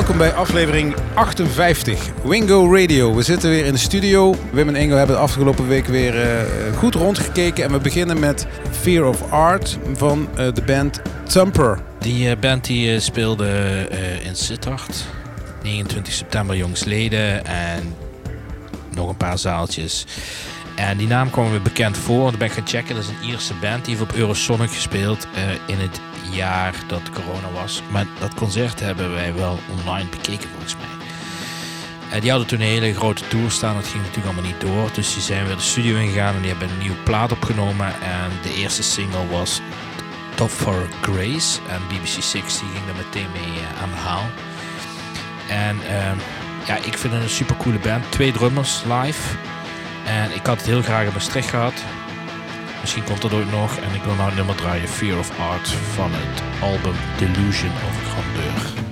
Welkom bij aflevering 58, Wingo Radio. We zitten weer in de studio. Wim en Ingo hebben de afgelopen week weer uh, goed rondgekeken. En we beginnen met Fear of Art van uh, de band Thumper. Die uh, band die speelde in Sittard, 29 september jongsleden en nog een paar zaaltjes. En die naam kwam me bekend voor. Ben ik gaan checken. Dat is een Ierse band. Die heeft op Eurosonic gespeeld in het jaar dat corona was. Maar dat concert hebben wij wel online bekeken volgens mij. En die hadden toen een hele grote tour staan. Dat ging natuurlijk allemaal niet door. Dus die zijn weer de studio ingegaan en die hebben een nieuwe plaat opgenomen. En de eerste single was Top for Grace. En BBC Six die ging er meteen mee eh, aan de haal. En uh, ja, ik vind het een super coole band. Twee drummers live. En ik had het heel graag in Maastricht gehad. Misschien komt dat ooit nog. En ik wil nou nummer draaien Fear of Art van het album Delusion of Grandeur.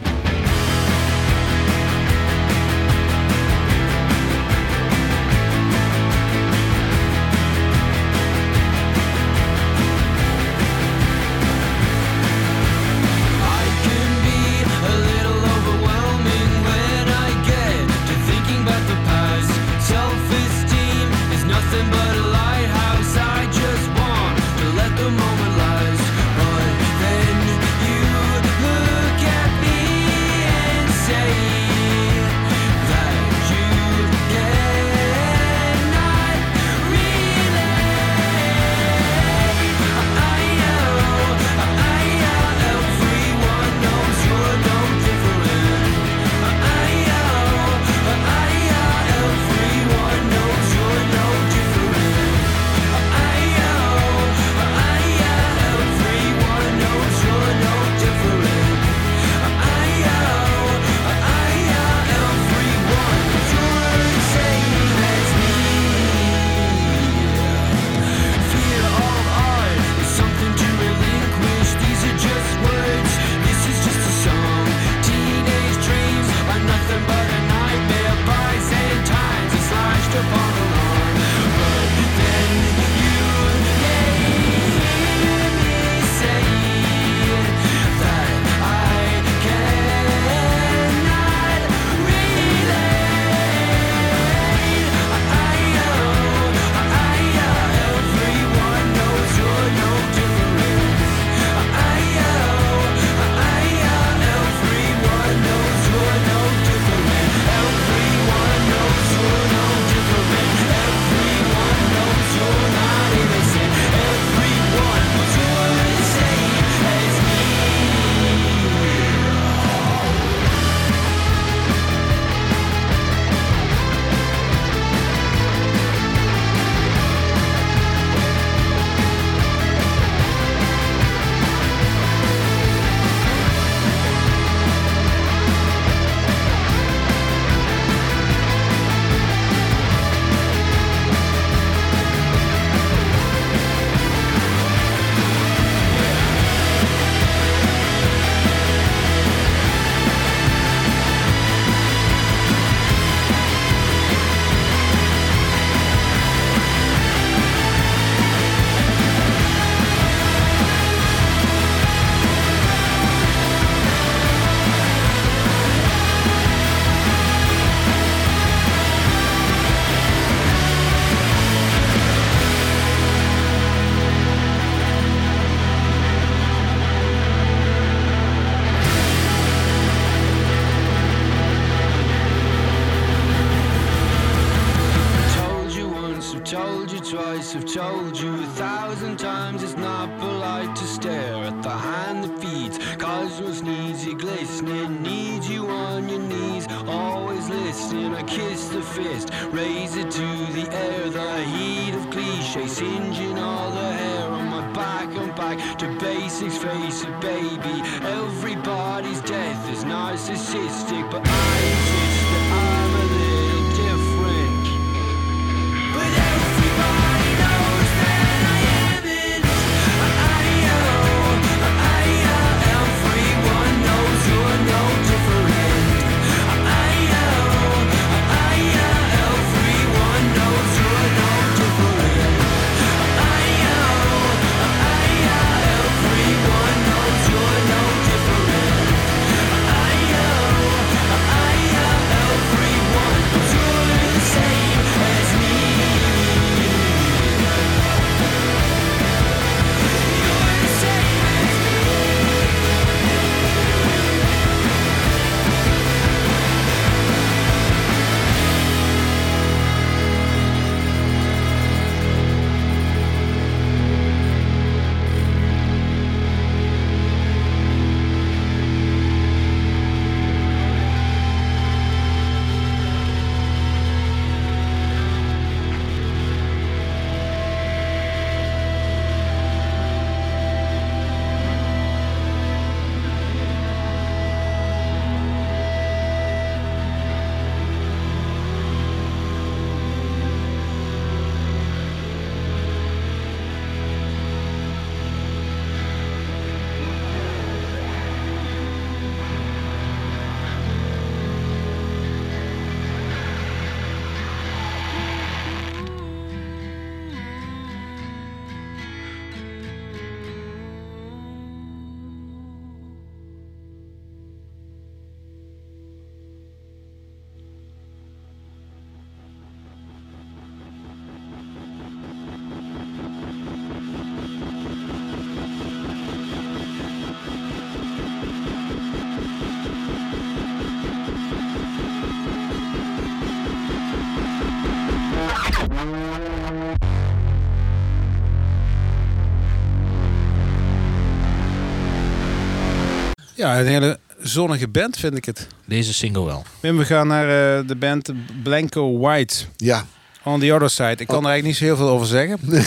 Ja, een hele zonnige band vind ik het. Deze single wel. Wim, we gaan naar eh, de band Blanco White. Ja, On the Other Side. Ik kan er eigenlijk niet zo heel veel over zeggen.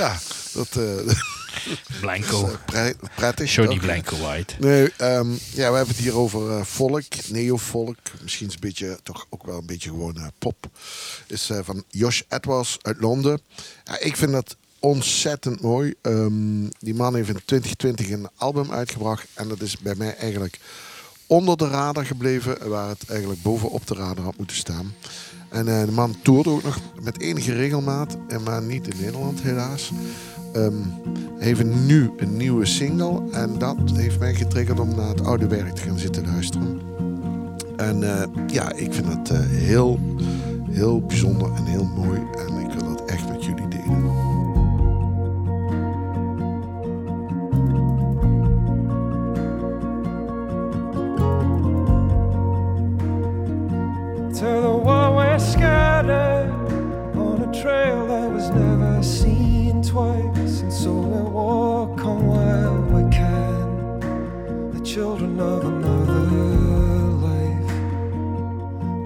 ja dat eh Blanco. is pre- prettig. Johnny? Blanco White. Nee, ehm, ja, we hebben het hier over eh, volk, neo-volk. Misschien is een beetje, toch ook wel een beetje gewoon eh, pop. Is eh, van Josh Edwards uit Londen. Ik vind dat ontzettend mooi. Ehm, die man heeft in 2020 een album uitgebracht. En dat is bij mij eigenlijk onder de radar gebleven. Waar het eigenlijk bovenop de radar had moeten staan. En eh, de man toerde ook nog met enige regelmaat. En maar niet in Nederland helaas. Hij heeft nu een nieuwe single. En dat heeft mij getriggerd om naar het oude werk te gaan zitten luisteren. En eh, ja, ik vind het eh, heel, heel bijzonder en heel mooi. En ik wil dat echt met jullie delen. To the one we're scattered on a trail that was never seen twice, and so we walk on while we can, the children of another life.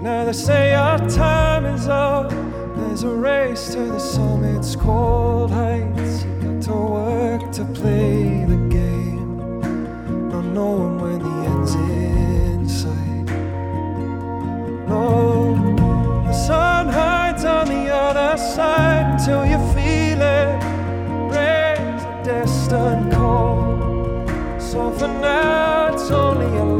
Now they say our time is up. There's a race to the summit's cold heights. You got to work to play the game, not knowing when the end's in The sun hides on the other side until you feel it. Raise a distant call. So for now, it's only a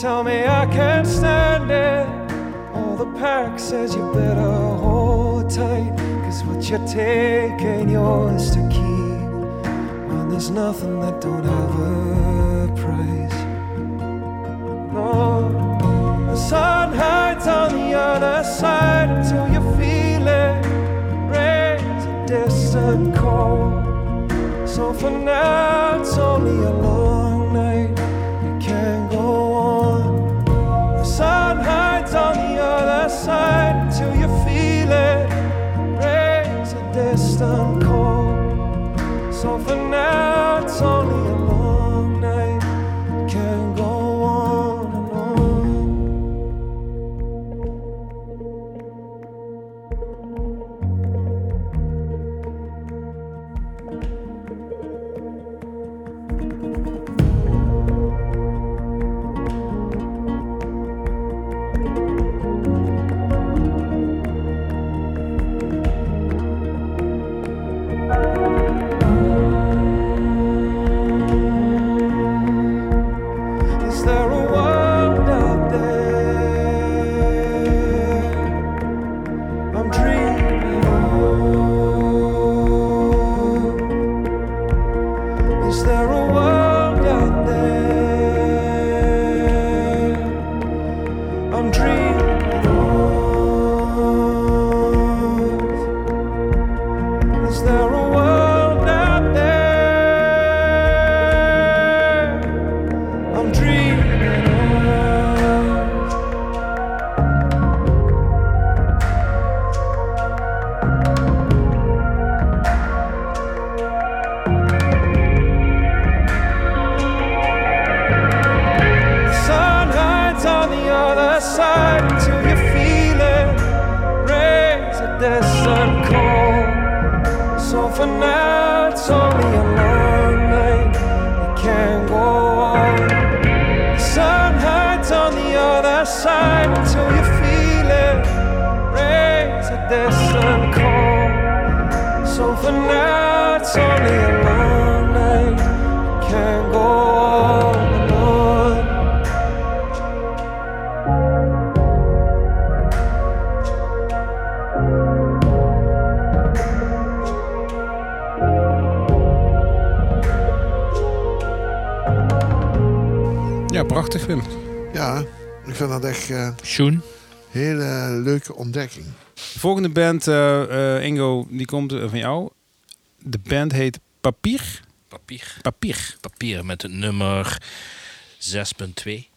tell me I can't stand it. All the pack says you better hold tight. Cause what you're taking, yours to keep. When there's nothing that don't have a price. No, the sun hides on the other side until you feel it. Raise a distant call. So for now, it's only a Prachtig, Wim. Ja, ik vind dat echt eh, een Sjoen. hele leuke ontdekking. De volgende band, eh, eh, Ingo, die komt eh, van jou. De band heet Papier. Papier. Papier. Papier met het nummer 6.2,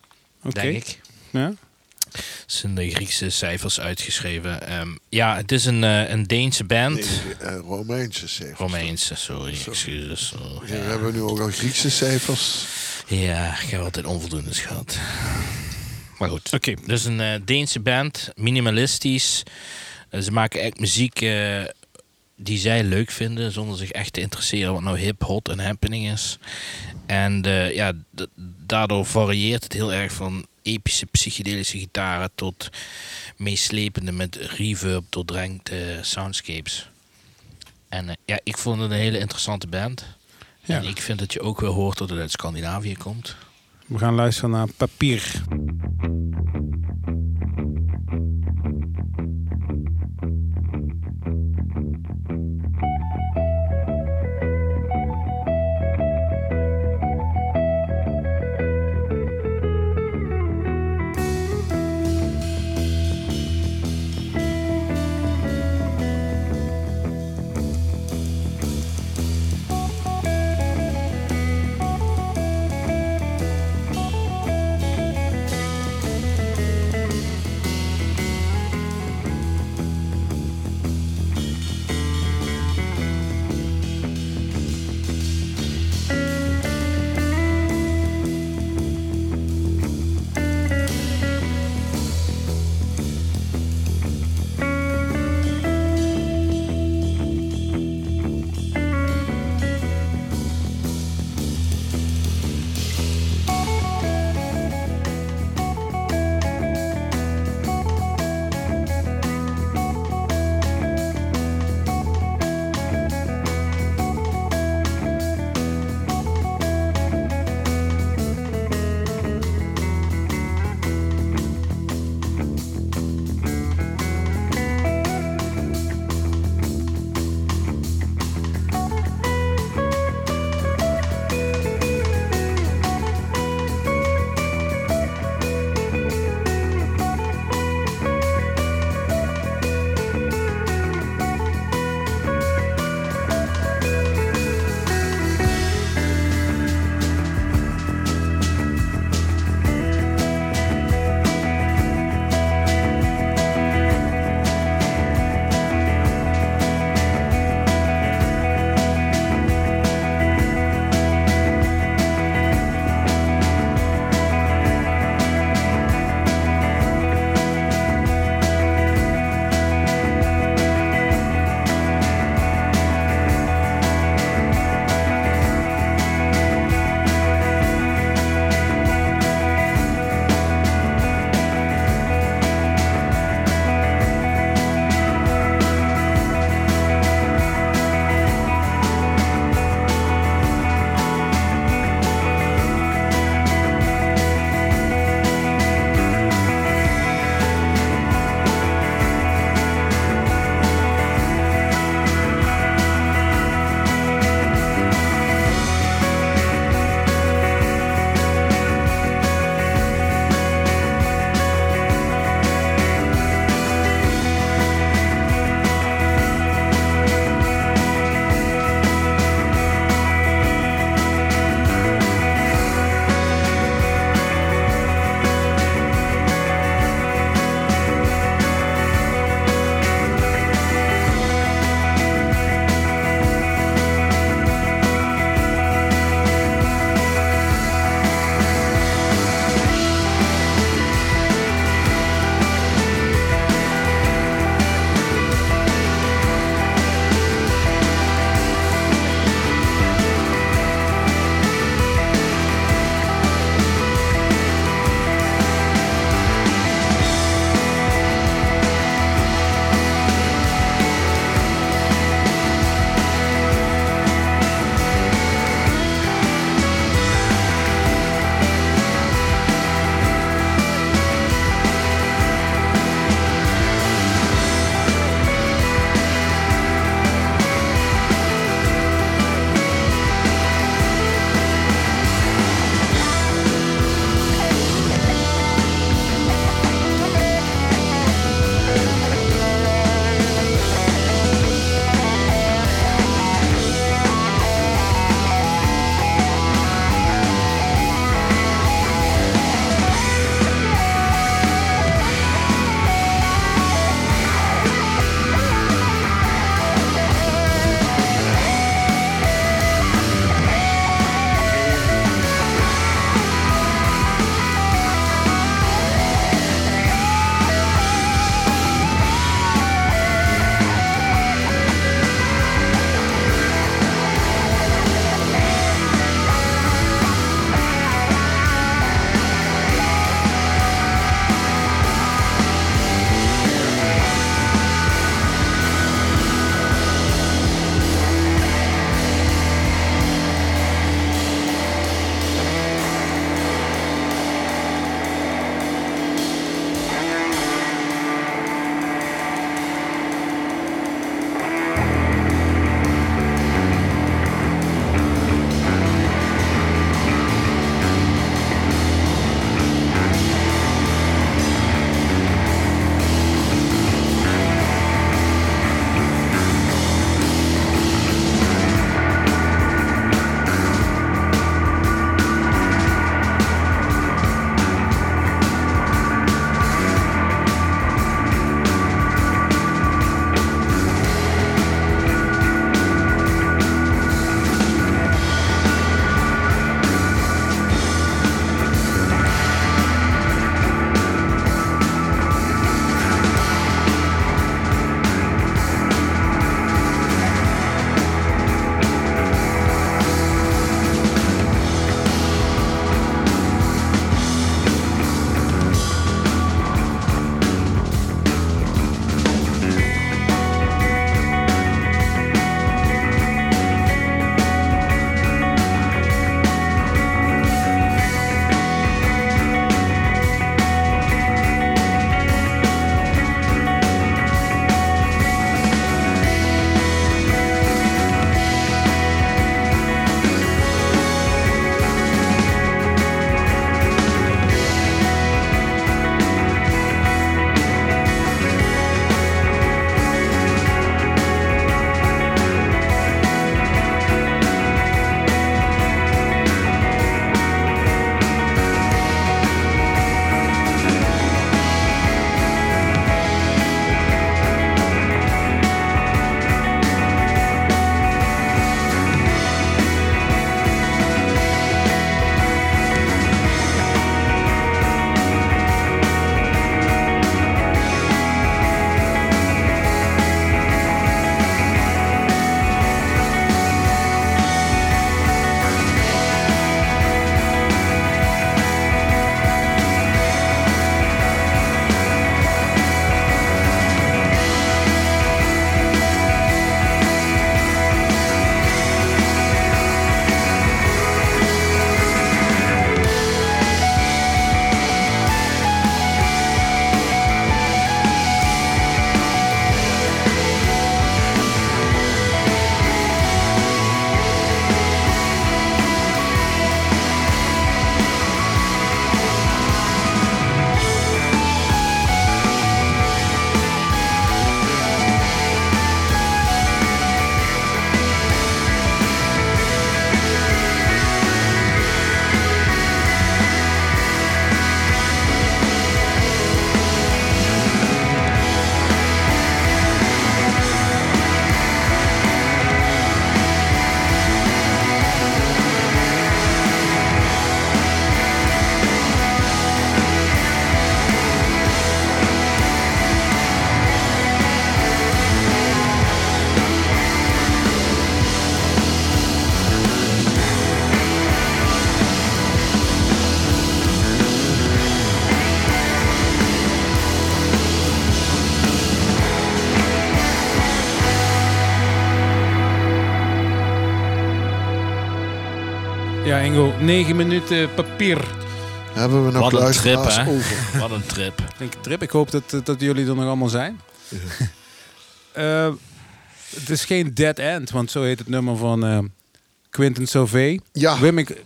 Oké. denk ik. Ja. Het zijn de Griekse cijfers uitgeschreven. Ehm, ja, het is een, eh, een Deense band. Nee, eh, Romeinse cijfers. Romeinse, sorry, Zo. excuses. Ja, we ja. hebben nu ook al Griekse cijfers. Ja, ik heb altijd onvoldoende gehad. Maar goed. Oké. Dus een eh, Deense band, minimalistisch. Eh, ze maken echt muziek eh, die zij leuk vinden, zonder zich echt te interesseren wat nou hip, hot en happening is. En ja, daardoor varieert het heel erg van epische psychedelische gitaren tot meeslepende met reverb doordrenkte soundscapes. En ja, ik vond het een hele interessante band. Ja. En ik vind dat je ook wel hoort dat het uit Scandinavië komt. We gaan luisteren naar Papier. Ja, Ingo, 9 minuten papier. Hebben we nog Wat een trip, hè? over? Wat een trip. Denk ik, trip. Ik hoop dat, dat jullie er nog allemaal zijn. Eh, het is geen dead end, want zo heet het nummer van eh, Quentin Sauvé. Ja, Wim, ik,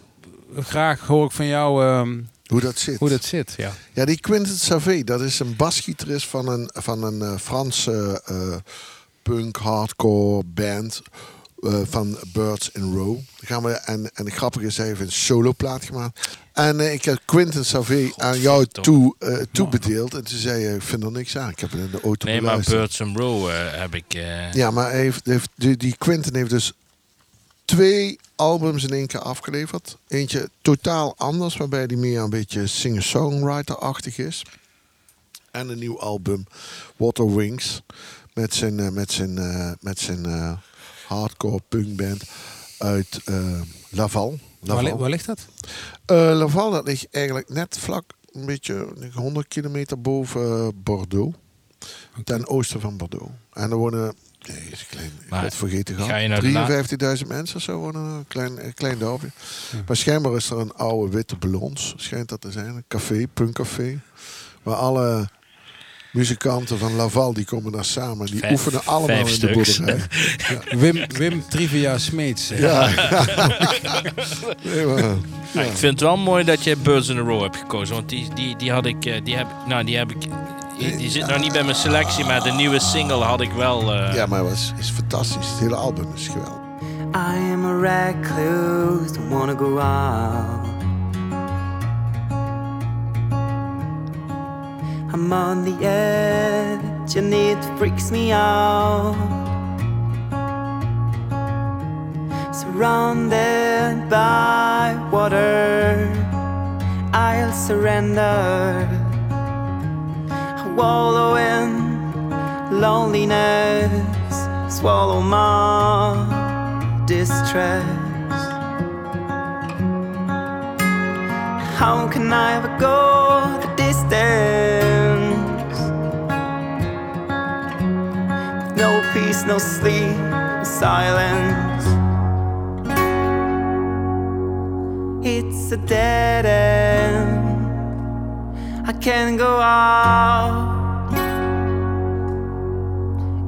graag hoor ik van jou ehm, hoe dat zit. hoe dat zit. Ja. Ja, die Quentin Savé, dat is een basgitarist van een, van een eh, Franse eh, punk hardcore band eh, van Birds in Row. Gaan we, en, en het grappige is, hij heeft een soloplaat gemaakt. En eh, ik heb Quentin Savé aan jou toe, eh, toebedeeld. En toen zei je, ik vind er niks aan. Ik heb het in de auto Nee, maar. Birds and Row heb ik... Ja, maar hij heeft, heeft, die, die Quentin heeft dus twee albums in één keer afgeleverd. Eentje totaal anders, waarbij hij meer een beetje singer-songwriter-achtig is. En een nieuw album, Water Wings, met zijn, met zijn, met zijn hardcore punkband uit eh, Laval. Waar, li- waar ligt dat? Eh, Laval, dat ligt eigenlijk net vlak, een beetje 100 kilometer boven eh, Bordeaux. Ten oosten van Bordeaux. En er wonen, nee, is klein, ik had het vergeten gehad. nou de 53.000 mensen of zo wonen een klein, klein dorpje. Maar schijnbaar is er een oude witte ballons, schijnt dat te zijn. Een café, punkcafé. Waar alle muzikanten van Laval, die komen daar samen. Die Vijf- oefenen allemaal in de boerderij. Wim, Wim Trivia Smeets. Ja. nee, maar, Ja, ik vind het wel mooi dat je Birds in a Row hebt gekozen. Want die, die, die had ik. eh, Die heb, nou, die heb ik. Die, die zit nog niet bij mijn selectie, maar de nieuwe single had ik wel. eh, ja, maar het was, is fantastisch. Het hele album is geweldig. I am a recluse, don't wanna go out. I'm on the edge and it freaks me out. Surrounded by water, I'll surrender. Wallow in loneliness, swallow my distress. How can I ever go the distance? No peace, no sleep, silence. It's a dead end. I can't go out.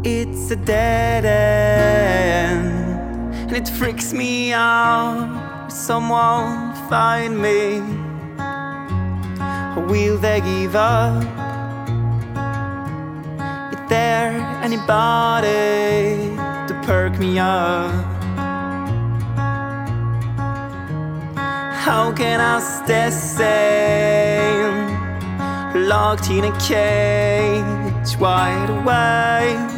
It's a dead end, and it freaks me out. Someone find me, or will they give up? There anybody to perk me up? How can I stay sane? Locked in a cage, wide awake.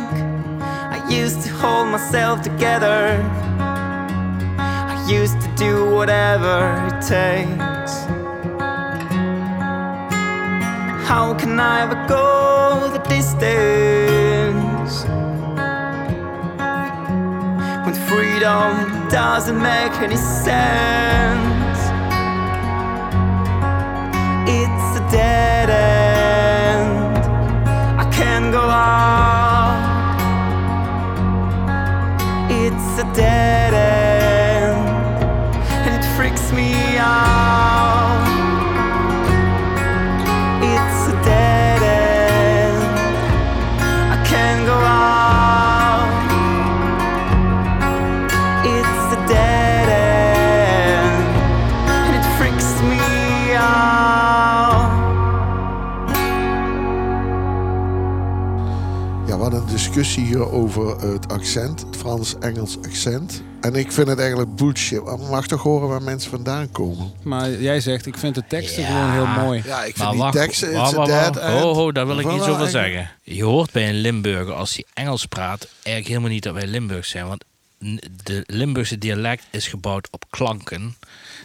I used to hold myself together. I used to do whatever it takes. How can I ever go the distance when freedom doesn't make any sense? It's a dead end. I can't go out. Discussie hier over het accent, het Frans-Engels accent. En ik vind het eigenlijk bullshit. Maar Je mag toch horen waar mensen vandaan komen. Maar jij zegt, ik vind de teksten Ja. gewoon heel mooi. Ja, ik vind Maar die wacht, teksten, wacht, wacht, dead wacht. end. Ho, ho, daar wil ik iets over zeggen. Je hoort bij een Limburger, als hij Engels praat, eigenlijk helemaal niet dat wij Limburgs zijn. Want de Limburgse dialect is gebouwd op klanken.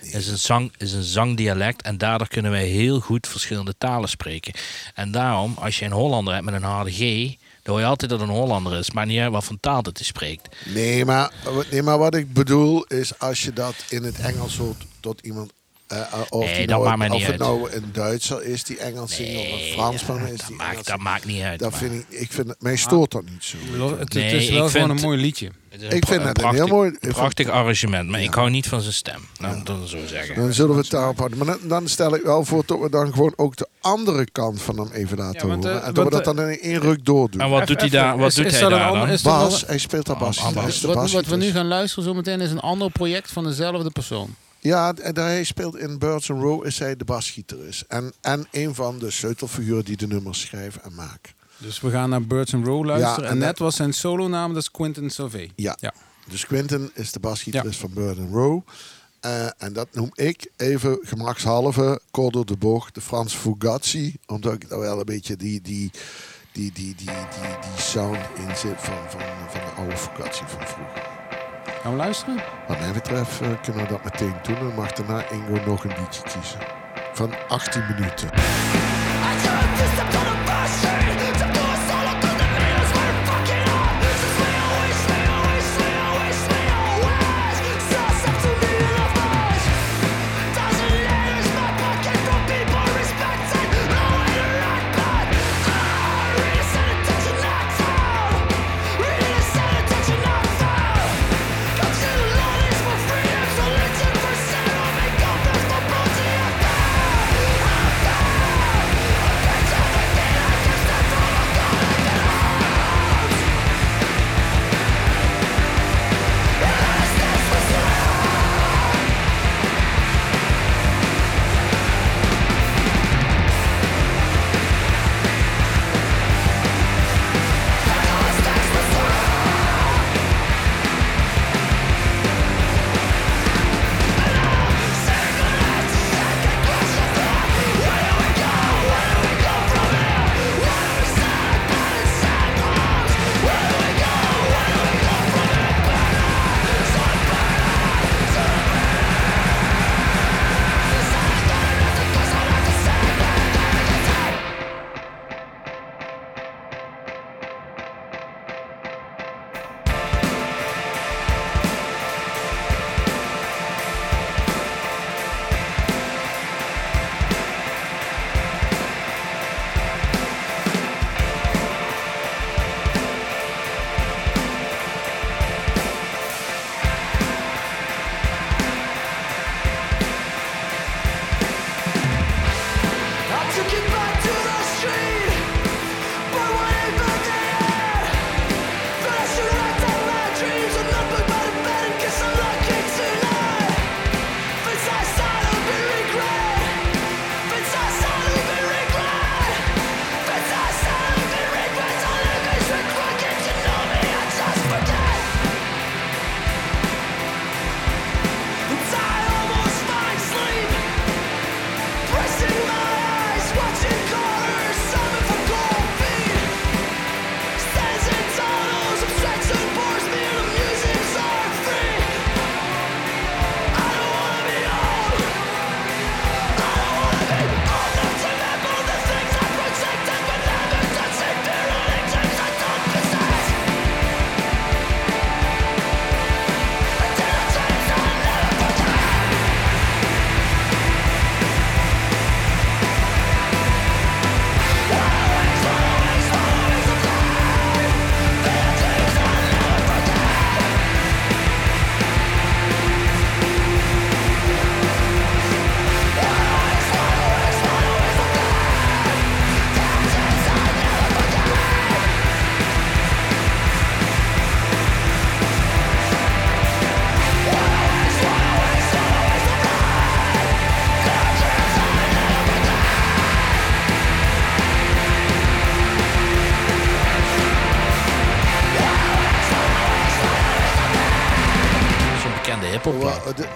Is een, zang, is een zangdialect en daardoor kunnen wij heel goed verschillende talen spreken. En daarom, als je een Hollander hebt met een harde G, dan hoor je altijd dat een Hollander is. Maar niet wat voor taal dat hij spreekt. Nee maar, nee, maar wat ik bedoel is als je dat in het Engels hoort tot iemand Eh, eh, of Nee, dat nou, maakt mij of niet het uit. nou een Duitser is die Engels zingt, of een Fransman ja, is dat die maakt, Engels dat maakt niet uit. Dat maar- vind ik, ik vind, het- mij stoort dat niet zo. Het, het Nee, is wel ik gewoon een mooi liedje. Het is Ik vind het een prachtig, heel mooi- prachtig arrangement, maar ik hou niet van zijn stem. Nou, dat zo zeggen. Dan zullen we het daarop houden. Maar dan, dan stel ik wel voor dat we dan gewoon ook de andere kant van hem even laten Ja, want, horen. eh, en dat we dat dan in één ruk doordoen. En wat doet hij daar? Wat doet is hij daar dan? Bas, hij speelt daar bas. Ah, Wat, wat we nu basgitarist. gaan luisteren zometeen is een ander project van dezelfde persoon. Ja, hij speelt in Birds and Row is hij de basgitarist. En, en een van de sleutelfiguren die de nummers schrijven en maken. Dus we gaan naar Birds and Row luisteren. Ja, en en net was zijn solo-naam, dat is Quentin Sauvé. Ja. Ja. Dus Quentin is de basgitarist van Bird and Row. Eh, en dat noem ik even gemakshalve, door de bocht, de Frans Fugazi. Omdat ik daar wel een beetje die, die, die, die, die, die, die sound in zit van, van, van de oude Fugazi van vroeger. Gaan we luisteren? Wat mij betreft eh, kunnen we dat meteen doen. Dan mag daarna Ingo nog een liedje kiezen. Van 18 minuten.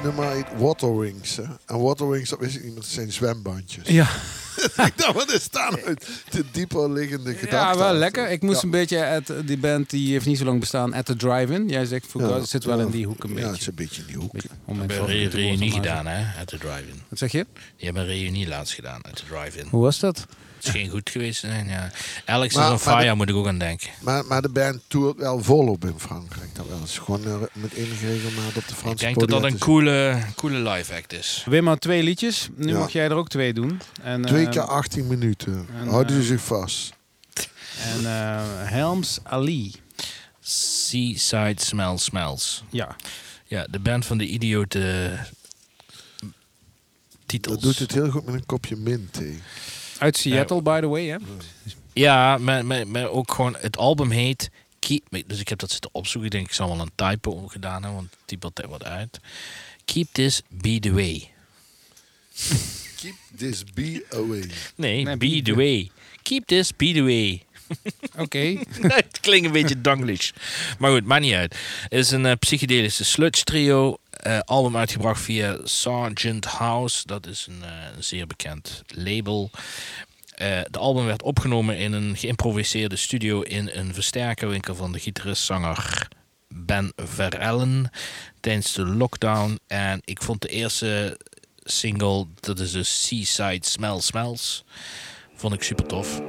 Nummer heet Water Wings. Hè? En Water Wings, dat wist ik niet, maar het zijn zwembandjes. Ja, ik dacht, wat is staan uit de dieper liggende gedachten. ja wel lekker. Ik moest Ja. een beetje, at, die band die heeft niet zo lang bestaan, At The Drive-In. Jij zegt, Ja, het zit wel ja. in die hoek een Ja, beetje. het is een beetje in die hoek. Beetje om hebben een reunie gedaan, hè? At the drive-in. Wat zeg je? Die hebben een reunie laatst gedaan, at the drive-in. Hoe was dat? Scheen goed geweest zijn, ja. Alex Maar- is on maar fire, de- moet ik ook aan denken. Maar, maar de band toert wel volop in Frankrijk. Dat wel eens. Gewoon eh, met enige regelmaat op de Franse Ik denk dat dat een coole, coole live act is. Wim had twee liedjes. Nu Ja. mag jij er ook twee doen. En, Twee eh, keer 18 minuten. en, Houden eh, ze zich vast. En eh, Helms Ali. Seaside Smell Smells. Ja. Ja, de band van de idiote titels. Dat doet het heel goed met een kopje mint thee. Uit Seattle, by the way. Hè? Ja, maar, maar, maar ook gewoon, het album heet Keep, dus ik heb dat zitten opzoeken. Ik denk, ik zal wel een typo gedaan hebben, want het typt altijd wat uit. Keep this be the way. Keep this bee away. Nee, Nee, be be the the- way. Keep this be the way. Oké. het klinkt een beetje Danglish. Maar goed, maakt niet uit. Het is een eh, psychedelische sludge trio. Eh, album uitgebracht via Sargent House. Dat is een, eh, een zeer bekend label. Eh, de album werd opgenomen in een geïmproviseerde studio in een versterkerwinkel van de gitarist-zanger Ben Verellen tijdens de lockdown. En ik vond de eerste single, dat is de Seaside Smell Smells, vond ik super tof.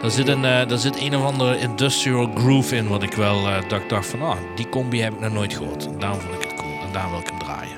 Daar zit een, daar zit een of andere industrial groove in, wat ik wel ik dacht van, ah, die combi heb ik nog nooit gehoord. Daarom vond ik en daarom wil ik hem draaien.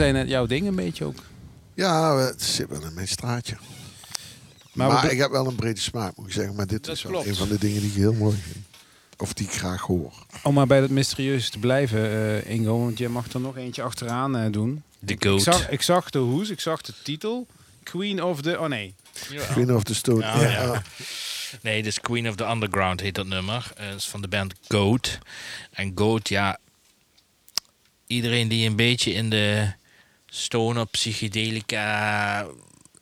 Ingo zei net jouw ding een beetje ook. Ja, het zit wel in mijn straatje. Maar, Maar, we be- ik heb wel een brede smaak, moet ik zeggen. Maar dit Dat is wel klopt. een van de dingen die ik heel mooi vind. Of die ik graag hoor. om maar bij dat mysterieuze te blijven, eh, Ingo, want je mag er nog eentje achteraan eh, doen. The Ik Goat. zag, ik zag de hoes, ik zag de titel. Queen of the... Oh nee. Queen of the Stone. Ja, Ja, ja. Nee, dus Queen of the Underground heet dat nummer. Het is van de band Goat. En Goat, ja... Iedereen die een beetje in de stoner, psychedelica,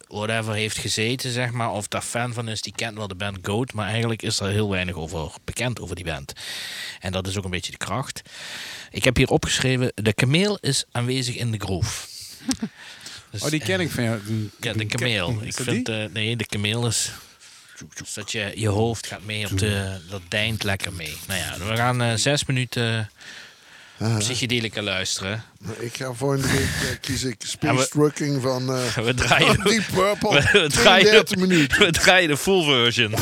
whatever heeft gezeten, zeg maar, of daar fan van is, die kent wel de band Goat. Maar eigenlijk is er heel weinig over bekend over die band. En dat is ook een beetje de kracht. Ik heb hier opgeschreven, de kameel is aanwezig in de groove. Dus, Oh, die ken ik van jou. ja, de kameel. Ik vind, eh, nee, de kameel is... Dus dat je, je hoofd gaat mee op de... Dat deint lekker mee. Nou ja, we gaan eh, zes minuten psychedelica luisteren. Ik ga volgende week kies ik Space Trucking van eh We draaien, Deep Purple. we, we draaien, 32 minuten. we draaien de full version.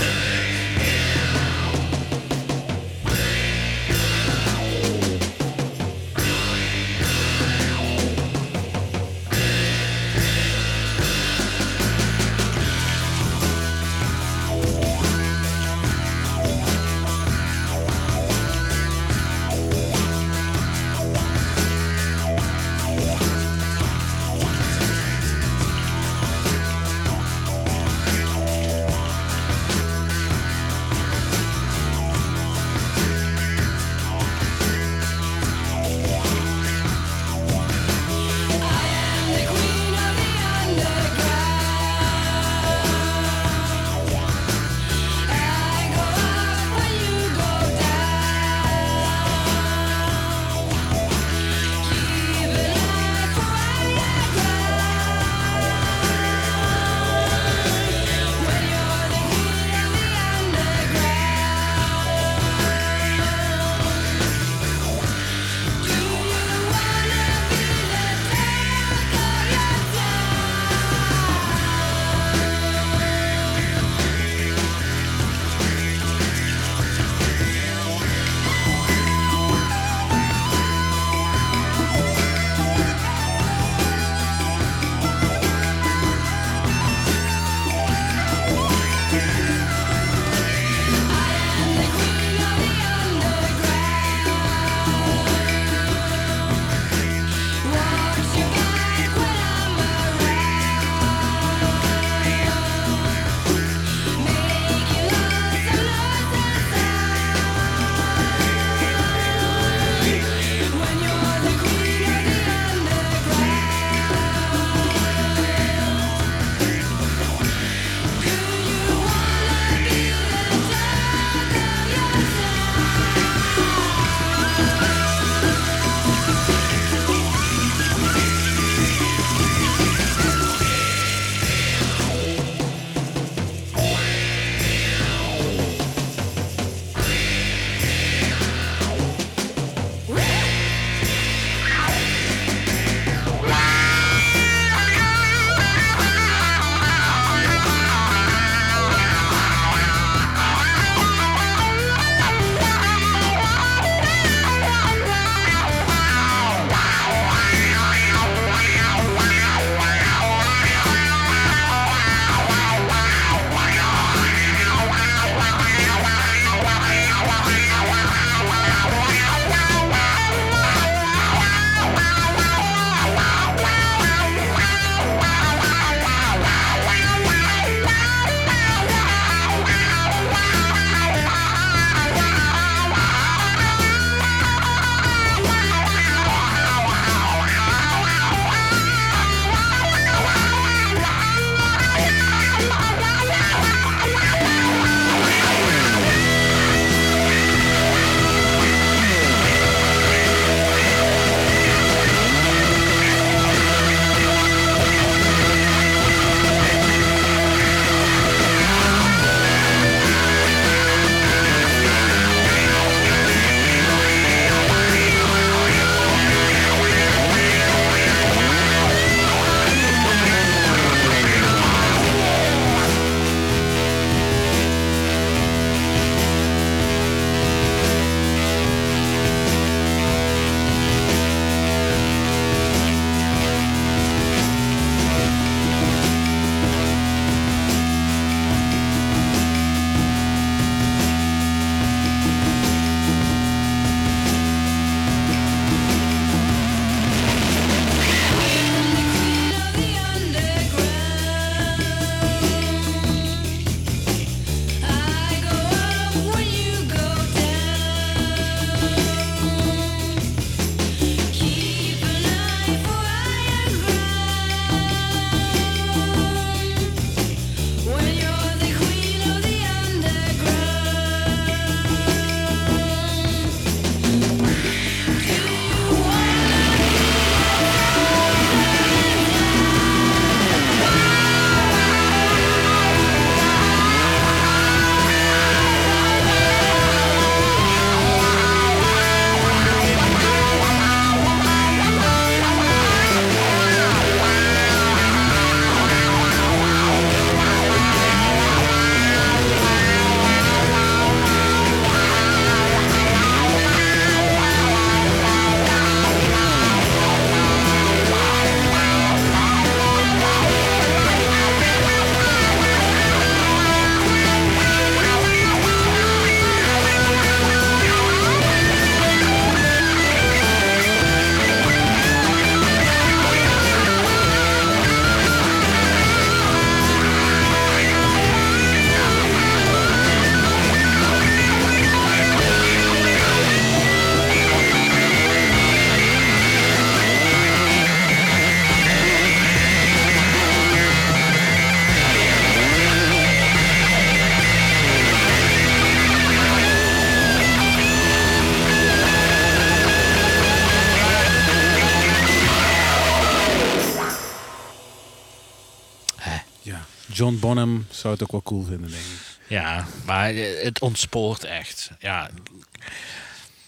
John Bonham zou het ook wel cool vinden, denk ik. Ja, maar eh, het ontspoort echt. Ja,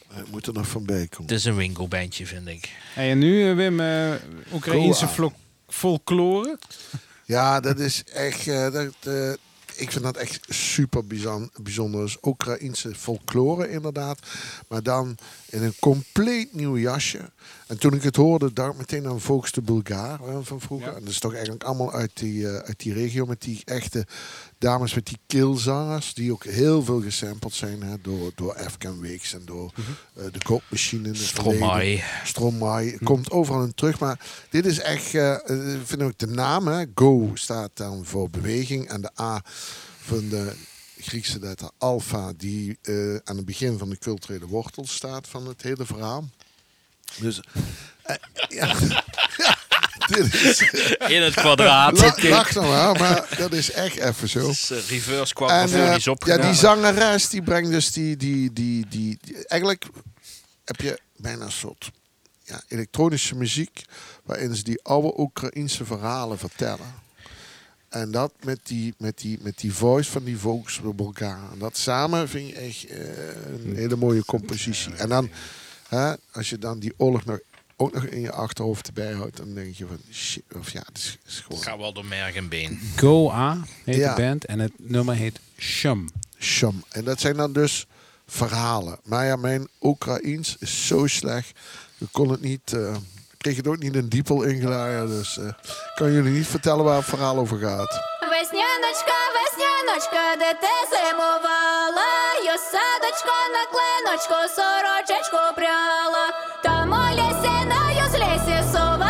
Het moet er nog van bij komen. het is een winkelbandje, vind ik. Hey, en nu, eh, Wim, eh Oekraïense Goa. flo- folklore. Ja, dat is echt. eh, dat, eh, ik vind dat echt super bijzonder. Dus Oekraïense folklore, inderdaad. Maar dan in een compleet nieuw jasje. En toen ik het hoorde, dacht ik meteen aan Volks de Bulgaar van vroeger. Ja. En dat is toch eigenlijk allemaal uit die, eh, uit die regio met die echte dames met die keelzangers. Die ook heel veel gesampled zijn hè, door, door Afghan Weeks en door eh, de het verleden. Stromae. Stromae. Komt overal in terug. Maar dit is echt, ik vind ook de naam, hè, Go staat dan voor beweging. En de A van de Griekse letter alpha, die eh, aan het begin van de culturele wortel staat van het hele verhaal. Dus, eh, ja, ja, dit is, In het kwadraat. lach nou wel, maar dat is echt even zo. Dus, eh, reverse eh, opgedaan. ja, die zangeres die brengt dus die, die, die, die, die- Eigenlijk heb je bijna een soort ja, elektronische muziek. waarin ze die oude Oekraïense verhalen vertellen. En dat met die, met die, met die voice van die Volks Bulgaar. En dat samen vind je echt eh, een hele mooie compositie. En dan, hè, als je dan die oorlog nog, ook nog in je achterhoofd erbij houdt, dan denk je van shit. Of ja, het is, is gewoon. Ga wel door merg en been. Goa heet Ja. de band en het nummer heet Shum. Sham. En dat zijn dan dus verhalen. Maar ja, mijn Oekraïens is zo slecht. Ik kon het niet. eh, ik kreeg het ook niet in diepel ingeladen. Dus eh, ik kan jullie niet vertellen waar het verhaal over gaat. Весняночка, весняночка, де ти зимувала, Й садочко на клиночку, сорочечку пряла. Там у лісі на юзлісі сова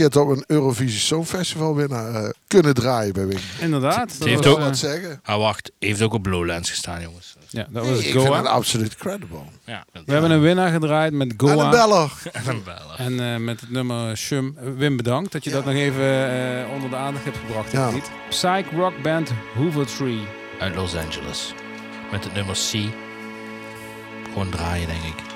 Keer dat we een Eurovisie Songfestival winnaar eh, kunnen draaien bij Wing. Inderdaad. Dat heeft was, ook eh, Wat zeggen? Ah, wacht. Heeft ook op Lowlands gestaan, jongens. ja, dat Nee, was ik vind het Goa. absoluut credible. Ja, We hebben een winnaar gedraaid met En Goa. een beller. een beller. En eh, met het nummer Shum. Wim, bedankt dat je dat nog even eh, onder de aandacht hebt gebracht. Ja. Ja. Niet? Psych rock band Hoover Tree. Uit Los Angeles. Met het nummer C. Gewoon draaien, denk ik.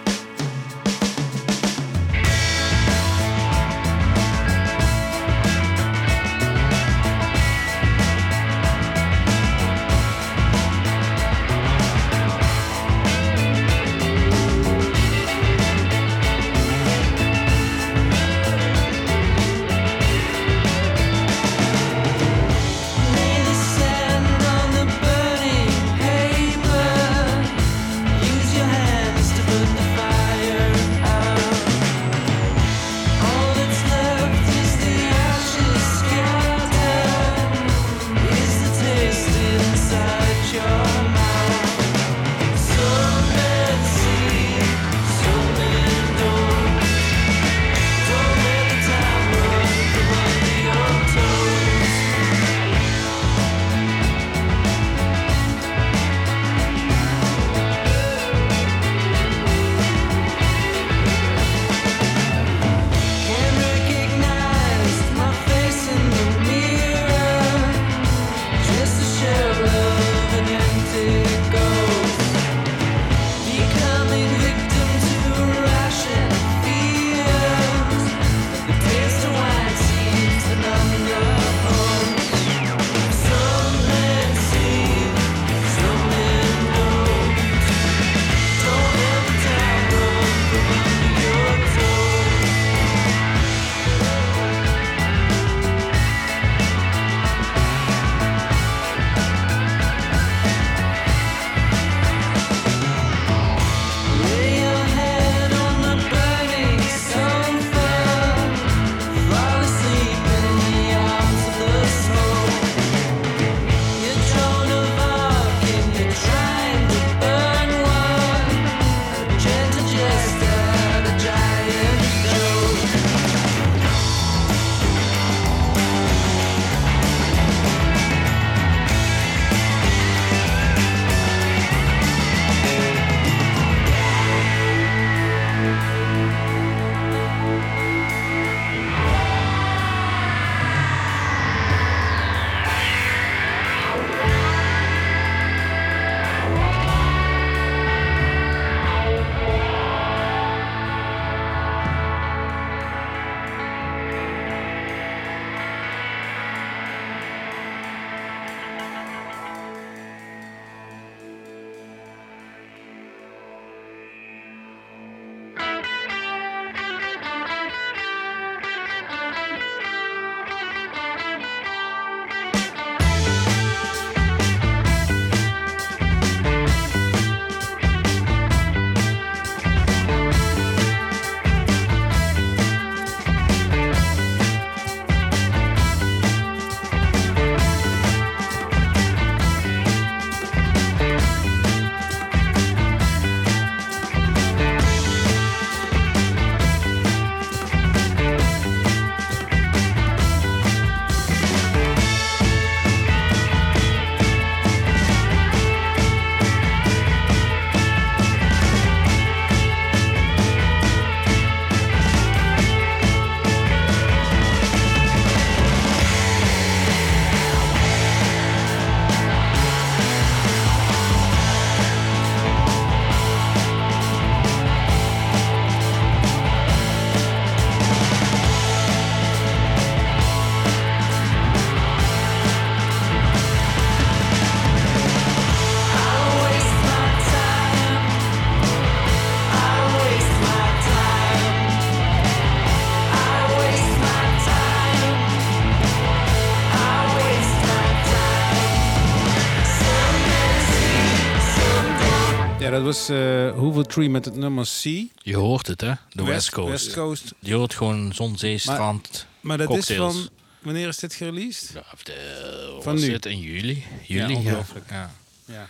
Dat was eh Hoover Tree met het nummer C. Je hoort het, hè? De West, Coast. West Coast. Je hoort gewoon zon, zee, strand. Maar dat Cocktails. is van... Wanneer is dit gereleased? Ja, de, Van nu. het in juli? Juli, ja. ongelooflijk. ja. Ja.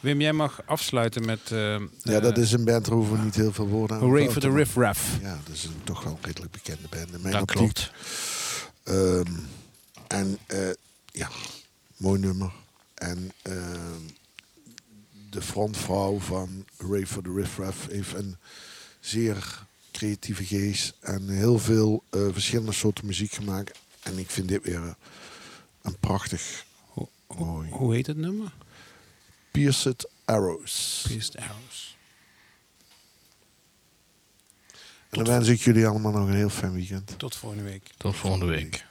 Wim, jij mag afsluiten met... eh, Ja, dat eh, is een band waarover we niet heel veel woorden aan Hooray for the. Riff Raff. Ja, dat is een toch wel redelijk bekende band. In mijn Dat optiek. klopt. Ehm, en eh, ja, mooi nummer. En ehm, de frontvrouw van Ray for the Riff Raff heeft een zeer creatieve geest en heel veel eh, verschillende soorten muziek gemaakt. En ik vind dit weer een prachtig mooi. Hoe heet het nummer? Pierced Arrows. Pierced Arrows. En dan wens ik jullie allemaal nog een heel fijn weekend. Tot volgende week. Tot volgende week.